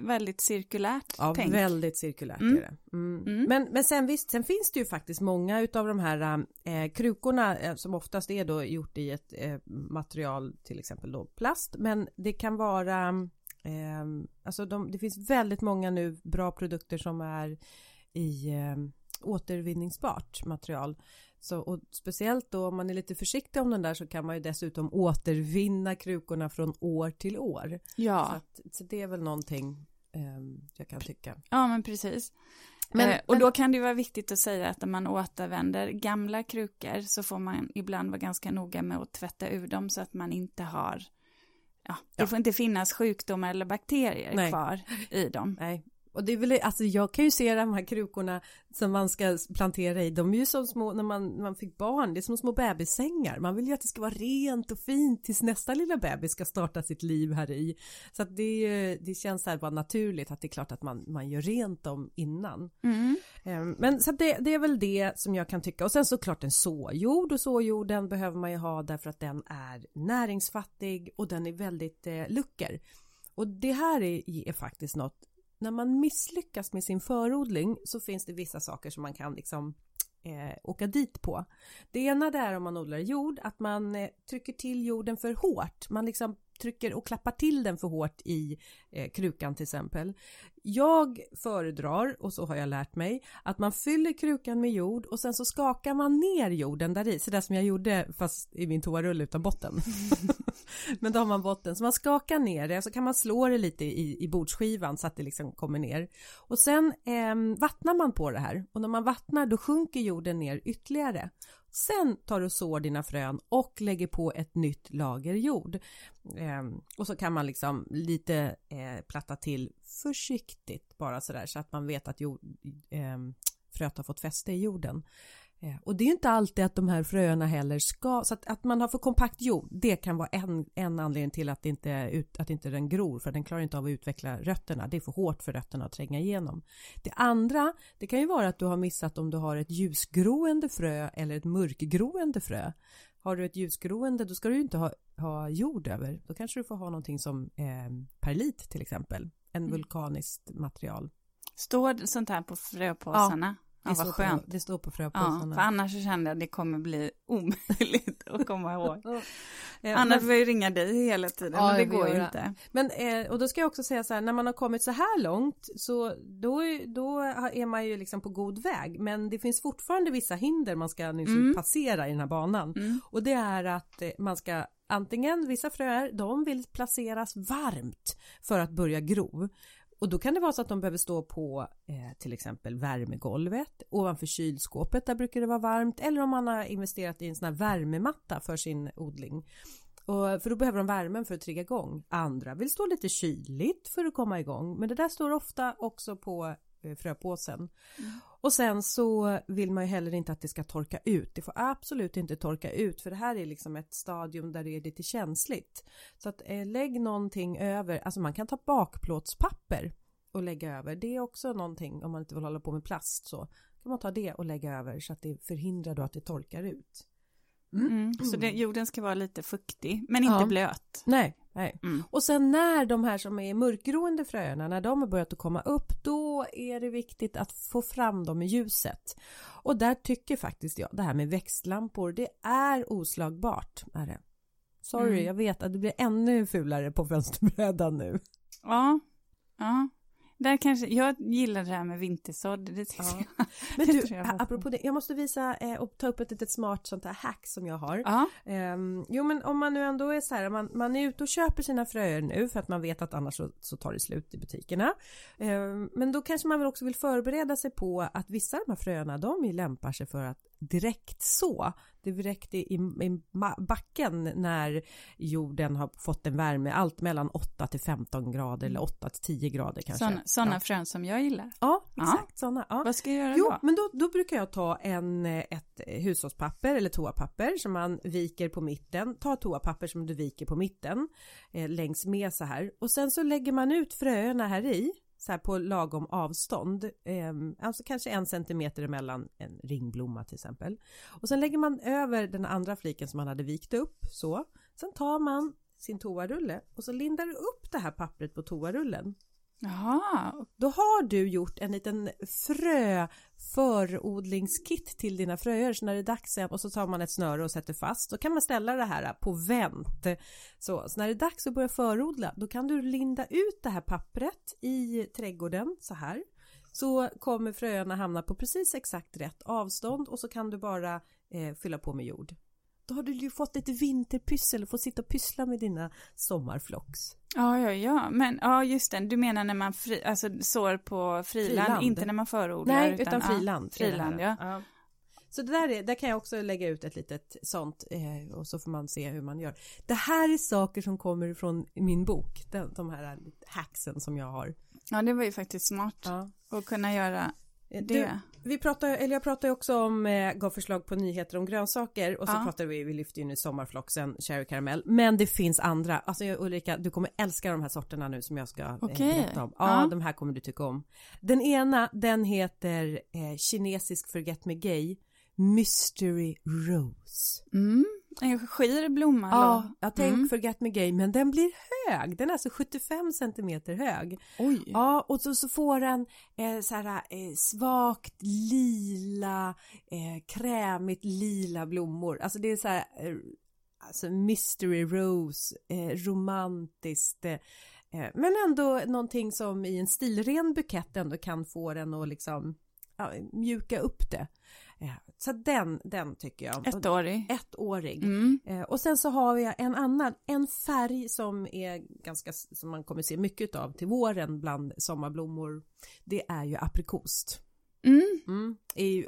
väldigt cirkulärt Ja, tänk. väldigt cirkulärt mm. är det. Mm. mm. Men, men sen visst, sen finns det ju faktiskt många utav de här eh, krukorna eh, som oftast är då gjort i ett eh, material, till exempel då plast, men det kan vara eh, alltså de, det finns väldigt många nu bra produkter som är i eh, återvinningsbart material. Så, och speciellt då om man är lite försiktig om den där så kan man ju dessutom återvinna krukorna från år till år. Ja. Så, att, så det är väl någonting eh, jag kan tycka. Ja men precis. Men, eh, och då kan det vara viktigt att säga att när man återvänder gamla krukor så får man ibland vara ganska noga med att tvätta ur dem så att man inte har Ja, det ja. får inte finnas sjukdomar eller bakterier Nej. kvar i dem. Nej, och det är väl, alltså jag kan ju se de här krukorna som man ska plantera i, de är ju som små, när man, man fick barn, det är som små bebissängar. Man vill ju att det ska vara rent och fint tills nästa lilla bebis ska starta sitt liv här i. Så att det, det känns här bara naturligt att det är klart att man, man gör rent dem innan. Mm. Ehm, men så det, det, är väl det som jag kan tycka. Och sen såklart en såjord och såjorden behöver man ju ha därför att den är näringsfattig och den är väldigt eh, lucker. Och det här är, är faktiskt något när man misslyckas med sin förodling så finns det vissa saker som man kan liksom eh, åka dit på. Det ena det är om man odlar jord att man eh, trycker till jorden för hårt. Man liksom trycker och klappar till den för hårt i eh, krukan till exempel. Jag föredrar, och så har jag lärt mig, att man fyller krukan med jord och sen så skakar man ner jorden där i, så där som jag gjorde fast i min toarulle utan botten. Men då har man botten, så man skakar ner det så kan man slå det lite i, i bordsskivan så att det liksom kommer ner. Och sen eh, vattnar man på det här och när man vattnar då sjunker jorden ner ytterligare. Sen tar du och sår dina frön och lägger på ett nytt lager jord. Eh, och så kan man liksom lite eh, platta till försiktigt bara sådär så att man vet att jord, eh, fröet har fått fäste i jorden. Eh, och det är inte alltid att de här fröna heller ska, så att, att man har för kompakt jord, det kan vara en, en anledning till att inte, ut, att inte den gror, för den klarar inte av att utveckla rötterna. Det är för hårt för rötterna att tränga igenom. Det andra, det kan ju vara att du har missat om du har ett ljusgroende frö eller ett mörkgroende frö. Har du ett ljusgroende, då ska du ju inte ha, ha jord över. Då kanske du får ha någonting som eh, perlit till exempel, en mm. vulkaniskt material. Står sånt här på fröpåsarna? Ja. Ja, vad skönt. På, det står på fröpåsarna. Ja, för annars så kände jag att det kommer bli omöjligt att komma ihåg. ja, annars får jag ringa dig hela tiden, ja, men det går ju inte. Men, eh, och då ska jag också säga så här, när man har kommit så här långt så då, då är man ju liksom på god väg. Men det finns fortfarande vissa hinder man ska liksom mm. passera i den här banan. Mm. Och det är att eh, man ska antingen, vissa fröer, de vill placeras varmt för att börja gro. Och då kan det vara så att de behöver stå på eh, till exempel värmegolvet ovanför kylskåpet, där brukar det vara varmt eller om man har investerat i en sån här värmematta för sin odling. Och, för då behöver de värmen för att trigga igång. Andra vill stå lite kyligt för att komma igång men det där står ofta också på Eh, fröpåsen. Mm. Och sen så vill man ju heller inte att det ska torka ut. Det får absolut inte torka ut för det här är liksom ett stadium där det är lite känsligt. Så att eh, lägg någonting över, alltså man kan ta bakplåtspapper och lägga över. Det är också någonting om man inte vill hålla på med plast så kan man ta det och lägga över så att det förhindrar då att det torkar ut. Mm. Mm. Så det, jorden ska vara lite fuktig men inte ja. blöt. Nej, nej. Mm. Och sen när de här som är mörkgroende fröerna, när de har börjat att komma upp, då är det viktigt att få fram dem i ljuset. Och där tycker faktiskt jag, det här med växtlampor, det är oslagbart. Är det. Sorry, mm. jag vet att det blir ännu fulare på fönsterbrädan nu. Ja, ja. Där kanske, jag gillar det här med vintersådd. Det ja. jag, Men du, jag apropå det, jag måste visa eh, och ta upp ett litet smart sånt här hack som jag har. Ja. Um, jo men om man nu ändå är så här, man, man är ute och köper sina fröer nu för att man vet att annars så, så tar det slut i butikerna. Um, men då kanske man väl också vill förbereda sig på att vissa av de här fröna de lämpar sig för att direkt så direkt i, i backen när jorden har fått en värme, allt mellan 8 till 15 grader eller 8 till 10 grader kanske. Sådana ja. frön som jag gillar? Ja, exakt ja. sådana. Ja. Vad ska jag göra jo, då? men då, då brukar jag ta en, ett hushållspapper eller toapapper som man viker på mitten. Ta toapapper som du viker på mitten eh, längs med så här och sen så lägger man ut fröerna här i så här på lagom avstånd, eh, alltså kanske en centimeter emellan en ringblomma till exempel. Och sen lägger man över den andra fliken som man hade vikt upp så. Sen tar man sin toarulle och så lindar du upp det här pappret på toarullen Aha. Då har du gjort en liten frö förodlingskit till dina fröer. Så när det är dags och så tar man ett snöre och sätter fast. Då kan man ställa det här på vänt. Så, så när det är dags att börja förodla då kan du linda ut det här pappret i trädgården så här. Så kommer fröerna hamna på precis exakt rätt avstånd och så kan du bara eh, fylla på med jord då har du ju fått lite vinterpyssel och fått sitta och pyssla med dina sommarflocks. Ja, ja, ja, men ja, just det. Du menar när man fri, alltså, sår på friland, friland, inte när man förodlar? Nej, utan, utan friland. Ja, friland, ja. ja. Så det där, är, där kan jag också lägga ut ett litet sånt eh, och så får man se hur man gör. Det här är saker som kommer från min bok, de, de här hacksen som jag har. Ja, det var ju faktiskt smart ja. att kunna göra det. Du, vi pratar, eller jag pratar ju också om, eh, gav förslag på nyheter om grönsaker och så ja. pratar vi, vi lyfter ju nu sommarfloxen, cherry caramel, men det finns andra. Alltså Ulrika, du kommer älska de här sorterna nu som jag ska okay. eh, berätta om. Ja, ja, de här kommer du tycka om. Den ena, den heter eh, kinesisk forget me gay, mystery rose. Mm. En skir blomma Ja, jag tänk mm. Forget Me Gay, men den blir hög. Den är alltså 75 centimeter hög. Oj. Ja, och så, så får den eh, så här eh, svagt lila, eh, krämigt lila blommor. Alltså det är så här eh, alltså mystery rose, eh, romantiskt, eh, men ändå någonting som i en stilren bukett ändå kan få den att liksom ja, mjuka upp det. Så den, den tycker jag. Ettårig. Ettårig. Mm. Och sen så har vi en annan, en färg som är ganska, som man kommer se mycket av till våren bland sommarblommor. Det är ju aprikost. Mm. Mm. I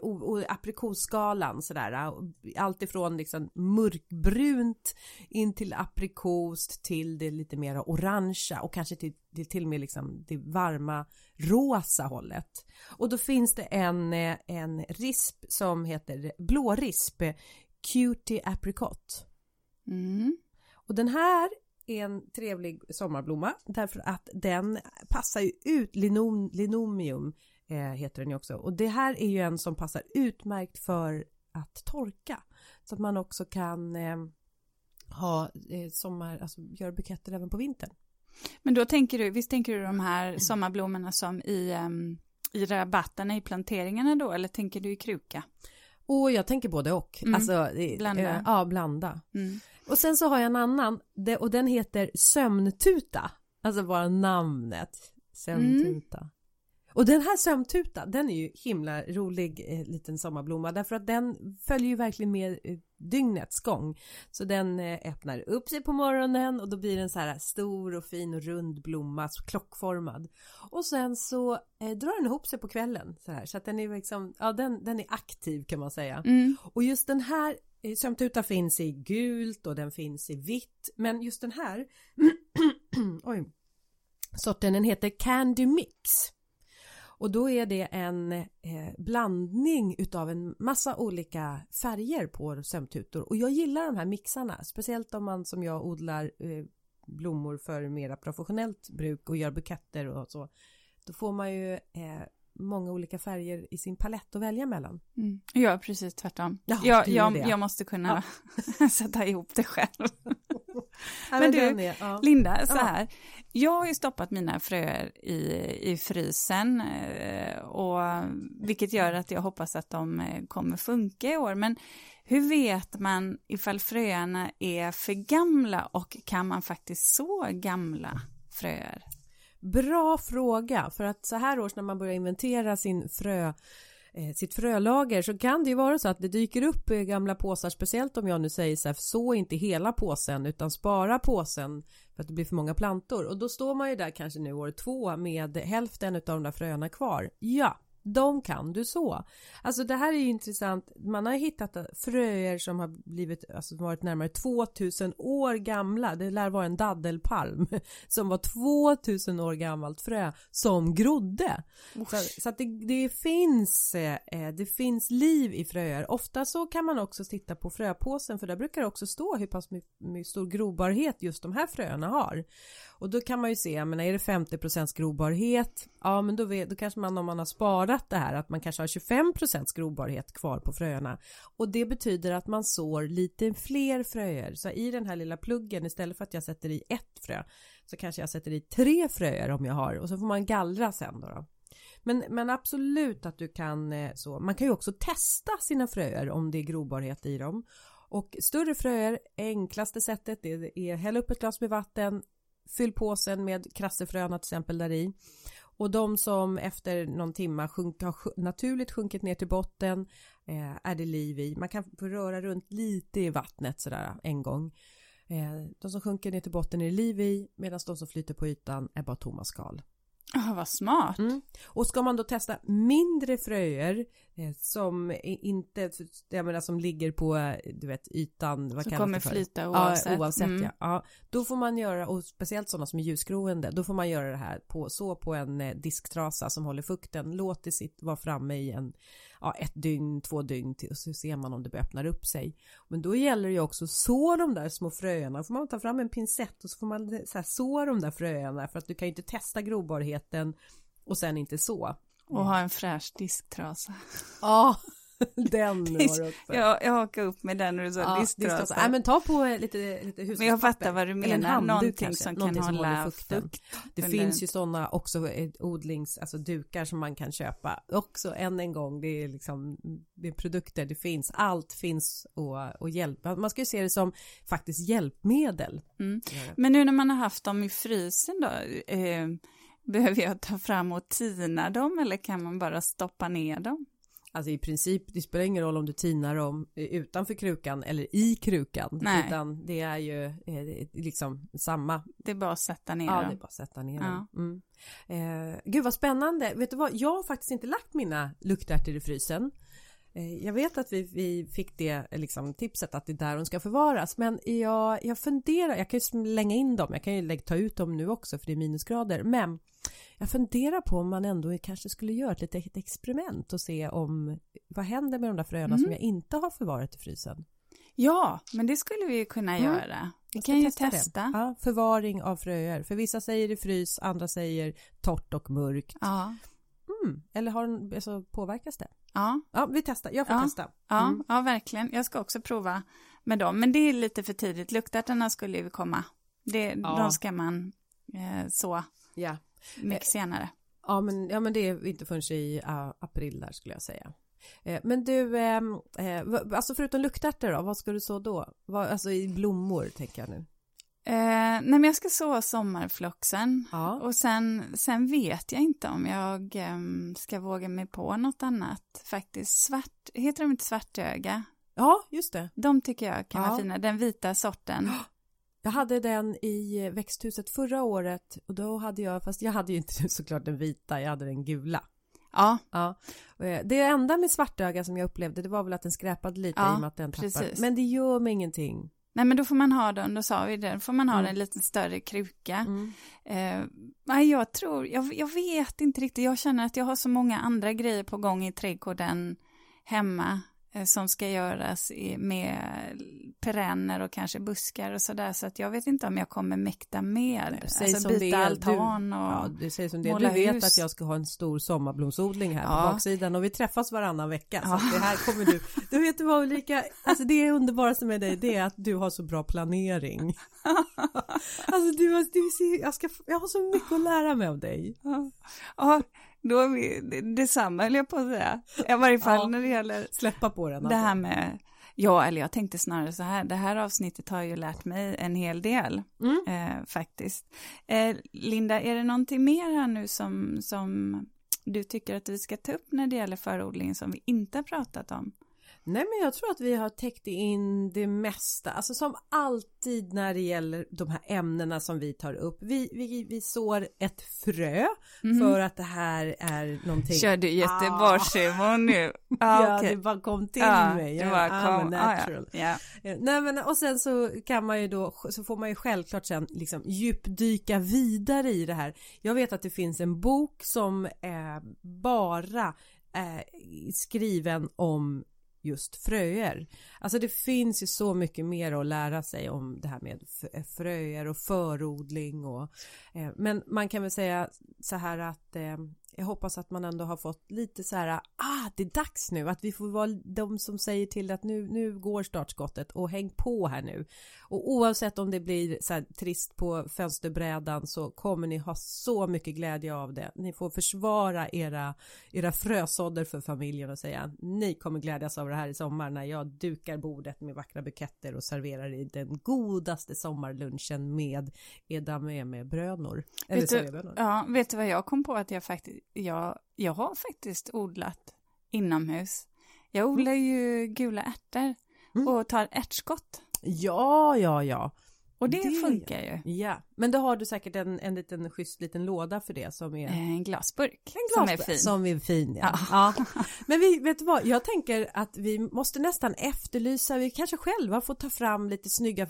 aprikosskalan sådär, allt ifrån liksom mörkbrunt in till aprikost till det lite mera orangea och kanske till, till, till och med liksom det varma rosa hållet. Och då finns det en, en risp som heter blårisp, Cutie Apricot. Mm. Och den här är en trevlig sommarblomma därför att den passar ju ut linom, linomium eh, heter den ju också. Och det här är ju en som passar utmärkt för att torka. Så att man också kan eh, ha eh, sommar, alltså göra buketter även på vintern. Men då tänker du, visst tänker du de här sommarblommorna som i, um, i rabatterna i planteringarna då, eller tänker du i kruka? Och jag tänker både och. Mm. Alltså, blanda. Eh, ja, blanda. Mm. Och sen så har jag en annan och den heter sömntuta. Alltså bara namnet. Sömntuta. Mm. Och den här sömntuta, den är ju himla rolig eh, liten sommarblomma därför att den följer ju verkligen med eh, dygnets gång. Så den eh, öppnar upp sig på morgonen och då blir den så här stor och fin och rund blomma, så klockformad. Och sen så eh, drar den ihop sig på kvällen så här så att den är liksom, ja den, den är aktiv kan man säga. Mm. Och just den här eh, sömntuta finns i gult och den finns i vitt men just den här oj, sorten den heter Candy Mix. Och då är det en eh, blandning utav en massa olika färger på sömntutor och jag gillar de här mixarna, speciellt om man som jag odlar eh, blommor för mera professionellt bruk och gör buketter och så. Då får man ju eh, många olika färger i sin palett att välja mellan. Mm. Jag precis tvärtom. Ja, jag, jag, jag, måste kunna ja. sätta ihop det själv. Men du, är, ja. Linda, så här. Jag har ju stoppat mina fröer i, i frysen eh, och vilket gör att jag hoppas att de eh, kommer funka i år. Men hur vet man ifall fröerna är för gamla och kan man faktiskt så gamla fröer? Bra fråga, för att så här års när man börjar inventera sin frö eh, sitt frölager så kan det ju vara så att det dyker upp eh, gamla påsar speciellt om jag nu säger så här så inte hela påsen utan spara påsen för att det blir för många plantor och då står man ju där kanske nu år två med hälften av de där fröna kvar. Ja, de kan du så. Alltså det här är ju intressant. Man har hittat fröer som har blivit, alltså varit närmare 2000 år gamla. Det lär vara en daddelpalm som var 2000 år gammalt frö som grodde. Så, så, att det, det finns, det finns liv i fröer. Ofta så kan man också titta på fröpåsen för där brukar det också stå hur pass mycket stor grobarhet just de här fröna har. Och då kan man ju se, men är det 50% grobarhet, ja men då, vet, då kanske man om man har sparat det här att man kanske har 25% grobarhet kvar på fröerna. Och det betyder att man sår lite fler fröer. Så i den här lilla pluggen istället för att jag sätter i ett frö så kanske jag sätter i tre fröer om jag har och så får man gallra sen då. då. Men, men absolut att du kan eh, så. Man kan ju också testa sina fröer om det är grobarhet i dem. Och större fröer, enklaste sättet det är hälla upp ett glas med vatten, fyll påsen med krassefröna till exempel där i. Och de som efter någon timma sjunk, har naturligt sjunkit ner till botten eh, är det liv i. Man kan få röra runt lite i vattnet sådär en gång. Eh, de som sjunker ner till botten är det liv i medan de som flyter på ytan är bara tomma skal. Ja, vad smart. Mm. Och ska man då testa mindre fröer eh, som inte, jag menar som ligger på, du vet, ytan. Vad som kommer flyta oavsett. Ja, oavsett mm. ja. ja. Då får man göra, och speciellt sådana som är ljusgroende, då får man göra det här på, så på en eh, disktrasa som håller fukten. Låt det sitt, vara framme i en ja, ett dygn, två dygn till och så ser man om det öppnar upp sig. Men då gäller det ju också så de där små fröerna. Då får man ta fram en pincett och så får man så här, så de där fröerna för att du kan ju inte testa grobarheten och sen inte så. Och ha en fräsch disktrasa. Ja, den var uppe. Jag, jag hakar upp med den och så Ja, disktrasor. Nej men ta på lite, lite hushållspapper. Men jag fattar vad du menar, handduk någonting kanske, som någonting kan håller hålla fukten. fukt. Det under- finns ju sådana också eh, odlings, alltså dukar som man kan köpa. Också än en gång, det är liksom det är produkter, det finns, allt finns och, och hjälpa. Man ska ju se det som faktiskt hjälpmedel. Mm. Men nu när man har haft dem i frysen då, eh, behöver jag ta fram och tina dem eller kan man bara stoppa ner dem? Alltså i princip, det spelar ingen roll om du tinar dem utanför krukan eller i krukan. Nej. Utan det är ju eh, liksom samma. Det är bara att sätta ner Ja, det är dem. bara att sätta ner Ja. dem. Mm. Eh, gud vad spännande. Vet du vad, jag har faktiskt inte lagt mina luktärtor i frysen. Eh, Jag vet att vi, vi fick det eh, liksom, tipset att det är där de ska förvaras men jag, jag funderar, jag kan ju slänga in dem, jag kan ju ta ut dem nu också för det är minusgrader men jag funderar på om man ändå kanske skulle göra ett litet experiment och se om vad händer med de där fröna Mm. som jag inte har förvarat i frysen. Ja, men det skulle vi ju kunna Mm. göra. Vi kan ju det. testa. Ja, förvaring av fröer, för vissa säger i frys, andra säger torrt och mörkt. Ja, Mm. Eller har den, alltså, påverkas det? ja, Ja, vi testar. Jag får Ja. testa. ja, Mm. ja, verkligen. Jag ska också prova med dem, men det är lite för tidigt. Luktärtorna skulle ju komma. Det, Ja. De ska man eh, så Ja. mycket senare. Ja, men, ja, men det är inte förrän i uh, april där skulle jag säga. Eh, men du, eh, alltså förutom luktärtor då, vad ska du så då? Vad, alltså i blommor tänker jag nu. Eh, nej, men jag ska så sommarfloxen. Ja. Och sen, sen vet jag inte om jag ehm, ska våga mig på något annat faktiskt. Svart, heter de inte svartöga? Ja, just det. De tycker jag kan Ja. vara fina, den vita sorten. Jag hade den i växthuset förra året och då hade jag, fast jag hade ju inte såklart den vita, jag hade den gula. Ja, Ja, eh, det enda med svartöga som jag upplevde det var väl att den skräpade lite Ja, i och med att den tappar. precis. Men det gör mig ingenting. Nej men då får man ha den, då sa vi det, då får man ha Mm. den en lite större kruka. Mm. Eh, nej, jag tror, jag, jag vet inte riktigt, jag känner att jag har så många andra grejer på gång i trädgården hemma som ska göras med perenner och kanske buskar och sådär så att jag vet inte om jag kommer mäkta med. Säg alltså det byta altan och... Ja, du säger som det måla Du vet hus. att jag ska ha en stor sommarblomsodling här Ja. på baksidan och vi träffas varannan vecka. Så Ja. att det här kommer du, du vet vad Ulrika, alltså det underbaraste med dig det är att du har så bra planering. alltså du, du ser, jag, ska, jag har så mycket att lära mig av dig. Ja då är vi det- detsamma höll jag på att säga. I varje fall Ja. när det gäller Släppa på den. det här alltså. med, ja eller jag tänkte snarare så här, det här avsnittet har ju lärt mig en hel del Mm. eh, faktiskt. Eh, Linda, är det någonting mer här nu som, som du tycker att vi ska ta upp när det gäller förodling som vi inte har pratat om? Nej men jag tror att vi har täckt in det mesta, alltså som alltid när det gäller de här ämnena som vi tar upp. Vi, vi, vi sår ett frö för att det här är någonting. Kör du Göteborgshumor nu? Ja, Ah, okej. det bara kom till Ja, mig. Jag- var I'm a kom, ah, natural. ja, ja. Eh, Nej men och sen så kan man ju då så får man ju självklart sen liksom djupdyka vidare i det här. Jag vet att det finns en bok som är bara är skriven om just fröer. Alltså det finns ju så mycket mer att lära sig om det här med eh, fröer och förodling och eh, men man kan väl säga så här att eh, jag hoppas att man ändå har fått lite så här, ah det är dags nu, att vi får vara de som säger till att nu, nu går startskottet och häng på här nu. Och oavsett om det blir så här trist på fönsterbrädan så kommer ni ha så mycket glädje av det. Ni får försvara era, era frösådder för familjen och säga ni kommer glädjas av det här i sommar när jag dukar bordet med vackra buketter och serverar i den godaste sommarlunchen med edamame med brönor. Eller Vet du, ja, vet du vad jag kom på att jag faktiskt, jag, jag har faktiskt odlat inomhus. Jag odlar ju gula ärtor Mm. och tar ärtskott. Ja, ja, ja. Och det, Det- funkar ju. Ja, men då har du säkert en, en liten schysst liten låda för det som är En glasburk En som är glasburk fin. Som är fin, ja. ja. Men vi, vet du vad, jag tänker att vi måste nästan efterlysa, vi kanske själva får ta fram lite snygga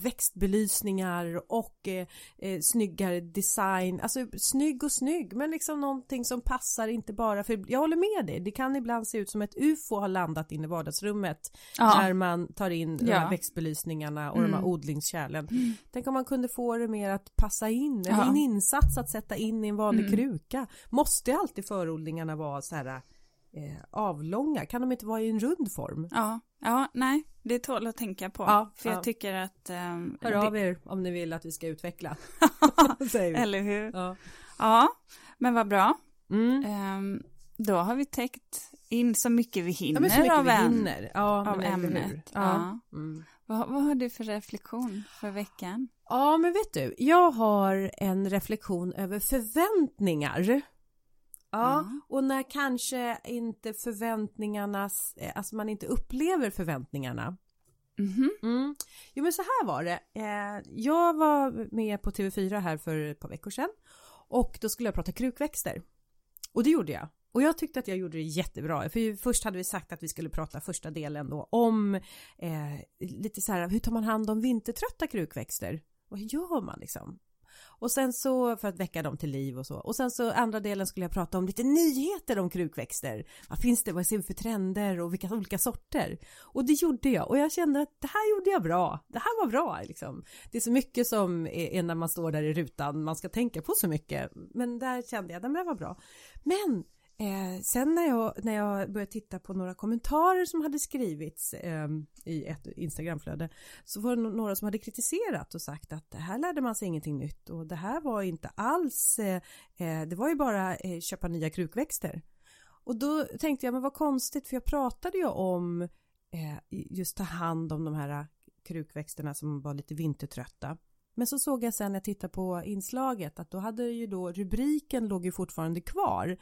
växtbelysningar och eh, eh, snyggare design, alltså snygg och snygg, men liksom någonting som passar inte bara för, jag håller med dig, det kan ibland se ut som ett ufo har landat in i vardagsrummet Ja. när man tar in de Ja. här växtbelysningarna och de här Mm. odlingskärlen. Tänk om man kunde få det mer att passa in, eller Ja. en insats att sätta in i en vanlig Mm. kruka. Måste alltid förodlingarna vara så här eh, avlånga? Kan de inte vara i en rund form? Ja, ja nej, det tål att tänka på. Ja, för ja. jag tycker att... Um, Hör av er om ni vill att vi ska utveckla. Eller hur? Ja. Ja, men vad bra. Mm. Ehm, då har vi täckt in så mycket vi hinner Ja, mycket av, vi hinner. Ja, av ämnet. Ja. Ja. Mm. Vad, vad har du för reflektion för veckan? Ja, men vet du, jag har en reflektion över förväntningar. Ja, Ja. och när kanske inte förväntningarnas, eh, alltså man inte upplever förväntningarna. Mhm. Mm. Jo men så här var det. Eh, jag var med på TV4 här för ett par veckor sedan och då skulle jag prata krukväxter. Och det gjorde jag. Och jag tyckte att jag gjorde det jättebra. För först hade vi sagt att vi skulle prata första delen då om eh, lite så här, hur tar man hand om vintertrötta krukväxter? Vad gör man liksom? Och sen så för att väcka dem till liv och så. Och sen så andra delen skulle jag prata om lite nyheter om krukväxter. Vad finns det, vad ser vi för trender och vilka olika sorter? Och det gjorde jag och jag kände att det här gjorde jag bra. Det här var bra liksom. Det är så mycket som är, när man står där i rutan, man ska tänka på så mycket. Men där kände jag, att det var bra. Men Eh, sen när jag, när jag började titta på några kommentarer som hade skrivits eh, i ett Instagramflöde så var det några som hade kritiserat och sagt att det här lärde man sig ingenting nytt och det här var inte alls, eh, eh, det var ju bara eh, köpa nya krukväxter. Och då tänkte jag, men vad konstigt för jag pratade ju om eh, just ta hand om de här krukväxterna som var lite vintertrötta. Men så såg jag sen när jag tittade på inslaget att då hade ju då rubriken låg ju fortfarande kvar.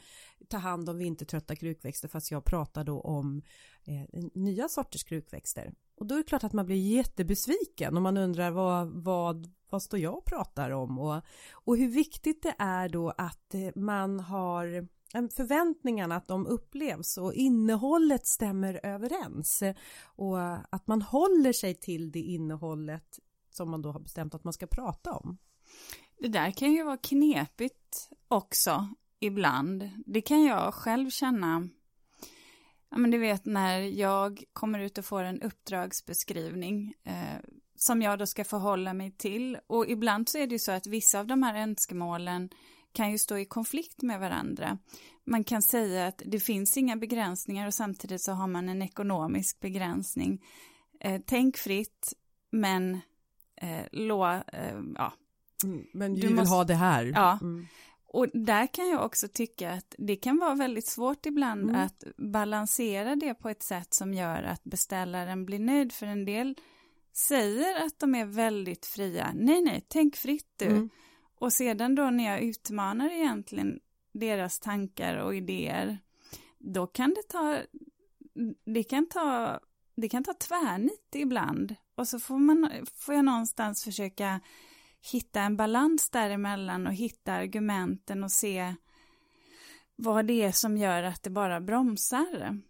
Ta hand om vintertrötta krukväxter fast jag pratade då om eh, nya sorters krukväxter. Och då är det klart att man blir jättebesviken och man undrar vad, vad, vad står jag och pratar om och, och hur viktigt det är då att eh, man har en förväntningarna att de upplevs och innehållet stämmer överens och att man håller sig till det innehållet som man då har bestämt att man ska prata om. Det där kan ju vara knepigt också ibland. Det kan jag själv känna. Ja, men du vet när jag kommer ut och får en uppdragsbeskrivning eh, som jag då ska förhålla mig till. Och ibland så är det ju så att vissa av de här önskemålen kan ju stå i konflikt med varandra. Man kan säga att det finns inga begränsningar och samtidigt så har man en ekonomisk begränsning. Eh, tänk fritt, men eh, lå, eh, ja. Mm, men vi Du vill måste- ha det här. Ja. Mm. Och där kan jag också tycka att det kan vara väldigt svårt ibland Mm. att balansera det på ett sätt som gör att beställaren blir nöjd. För en del säger att de är väldigt fria. Nej, nej, tänk fritt du. Mm. Och sedan då när jag utmanar egentligen deras tankar och idéer, då kan det ta, det kan ta, det kan ta tvärnit ibland. Och så får, man, får jag någonstans försöka hitta en balans däremellan och hitta argumenten och se vad det är som gör att det bara bromsar.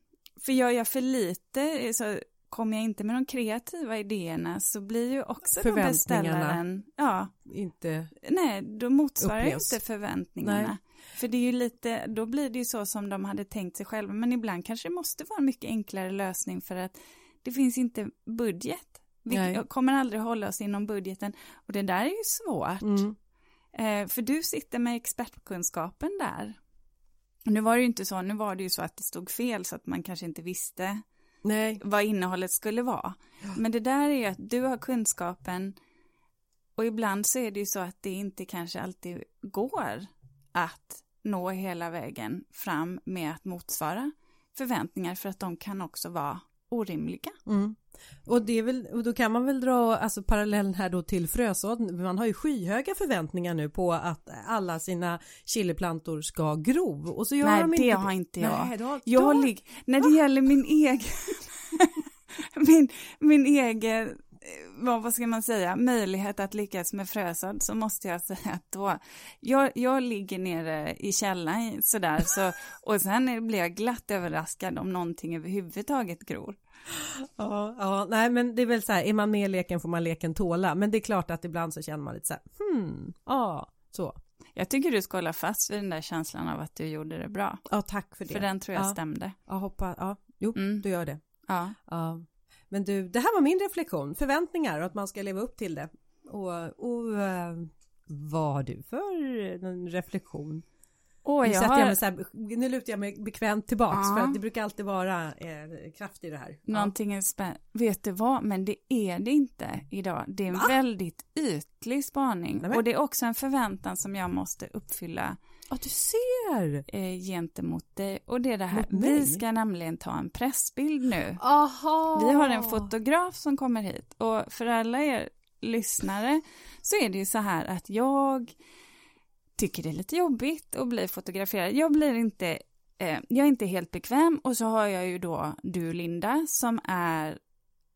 För gör jag för lite, så kommer jag inte med de kreativa idéerna så blir ju också Förväntningarna. beställaren, ja, Inte... nej, då motsvarar Upplevs. inte förväntningarna. Nej. För det är ju lite, då blir det ju så som de hade tänkt sig själva, men ibland kanske det måste vara en mycket enklare lösning för att det finns inte budget. Vi Nej. kommer aldrig hålla oss inom budgeten och det där är ju svårt. Mm. Eh, för du sitter med expertkunskapen där. Nu var det ju inte så, nu var det ju så att det stod fel så att man kanske inte visste Nej. vad innehållet skulle vara. Men det där är ju att du har kunskapen och ibland så är det ju så att det inte kanske alltid går att nå hela vägen fram med att motsvara förväntningar för att de kan också vara orimliga. Mm. Och, det är väl, och då kan man väl dra alltså, parallellen här då till frösådd. Man har ju skyhöga förväntningar nu på att alla sina chiliplantor ska gro. Och så gör Nej, de det inte har inte jag. Nej, då, Jag då, när det gäller min egen, min, min egen, vad, vad ska man säga, möjlighet att lyckas med frösådd så måste jag säga att då, jag, jag ligger nere i källaren sådär så, och sen blir jag glatt överraskad om någonting överhuvudtaget gror. Ja, ja, nej men det är väl så här, är man med i leken får man leken tåla. Men det är klart att ibland så känner man lite så här, hmm, ja, så. Jag tycker du ska hålla fast vid den där känslan av att du gjorde det bra. Ja, tack för det. För den tror jag ja. stämde. Ja, hoppa, ja, jo, Mm. du gör det. Ja. Ja. Men du, det här var min reflektion, förväntningar och att man ska leva upp till det. Och, och eh, vad har du för en reflektion? Oh, nu, har... jag mig så här, nu lutar jag mig bekvämt tillbaks ja. för att det brukar alltid vara eh, kraft i det här. Någonting ja. är spännande. Vet du vad, men det är det inte idag. Det är en Va? väldigt ytlig spaning Nej, och det är också en förväntan som jag måste uppfylla. Ja, du ser! Eh, gentemot dig. Och det är det här, vi ska nämligen ta en pressbild nu. Aha. Vi har en fotograf som kommer hit och för alla er lyssnare så är det ju så här att jag tycker det är lite jobbigt att bli fotograferad. Jag blir inte, eh, jag är inte helt bekväm och så har jag ju då du Linda som är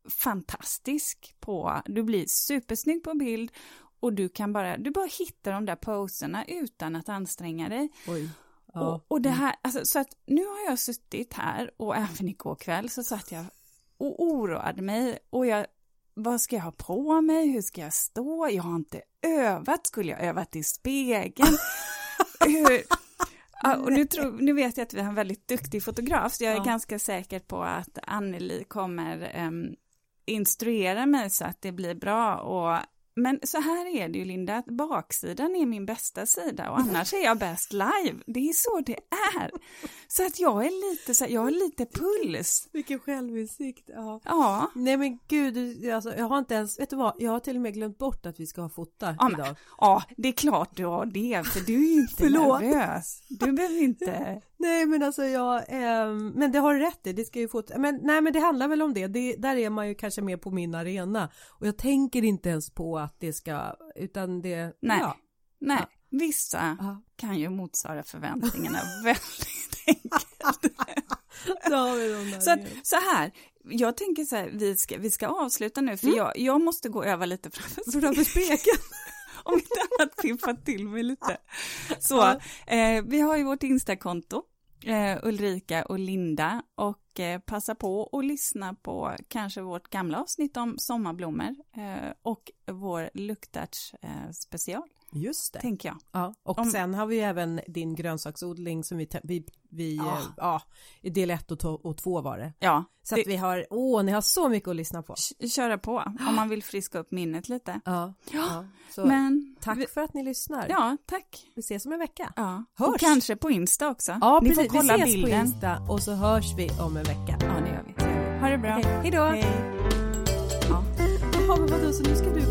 fantastisk på, du blir supersnygg på bild och du kan bara, du bara hittar de där poserna utan att anstränga dig. Oj. Ja. Och, och det här, alltså, så att nu har jag suttit här och även igår kväll så satt jag och oroade mig och jag vad ska jag ha på mig, hur ska jag stå, jag har inte övat, skulle jag övat i spegeln? hur... Ja, och nu, tror, nu vet jag att vi har en väldigt duktig fotograf, så jag är ja. ganska säker på att Anneli kommer um, instruera mig så att det blir bra och men så här är det ju Linda, att baksidan är min bästa sida och annars är jag bäst live. Det är så det är. Så att jag är lite så jag har lite puls. Vilken självinsikt. Ja. ja. Nej men gud, alltså, jag har inte ens, vet du vad, jag har till och med glömt bort att vi ska ha fota ja, idag. Men, ja, det är klart du har det, för du är ju inte nervös. Du behöver inte. Nej men alltså jag, eh, men det har du rätt i, det ska ju få, men nej men det handlar väl om det. det, där är man ju kanske mer på min arena och jag tänker inte ens på att det ska, utan det, nej, ja. nej, ja. vissa ja. kan ju motsvara förväntningarna väldigt enkelt. så, att, så här, jag tänker så här, vi ska, vi ska avsluta nu för mm. jag, jag måste gå över lite framför, framför spegeln. om inte annat pimpa till mig lite. Så, eh, vi har ju vårt Instakonto, eh, Ulrika och Linda, och Eh, passa på att lyssna på kanske vårt gamla avsnitt om sommarblommor eh, och vår luktarts eh, special. Just det. Tänker jag. Ja, och om... sen har vi även din grönsaksodling som vi, vi, vi ja. Eh, ja, i del 1 och 2 var det. Ja. Så det... att vi har, åh, ni har så mycket att lyssna på. Köra på, om man vill friska upp minnet lite. Ja. ja. Så Men... Tack vi... för att ni lyssnar. Ja, tack. Vi ses om en vecka. Ja. Hörs. Och kanske på Insta också. Ja, ni precis. får kolla vi ses bilden. på Insta och så hörs vi om en vecka. Ja, det gör vi. Ha det bra. Hej då. Hej. Ja. Jaha, men vadå, så nu ska du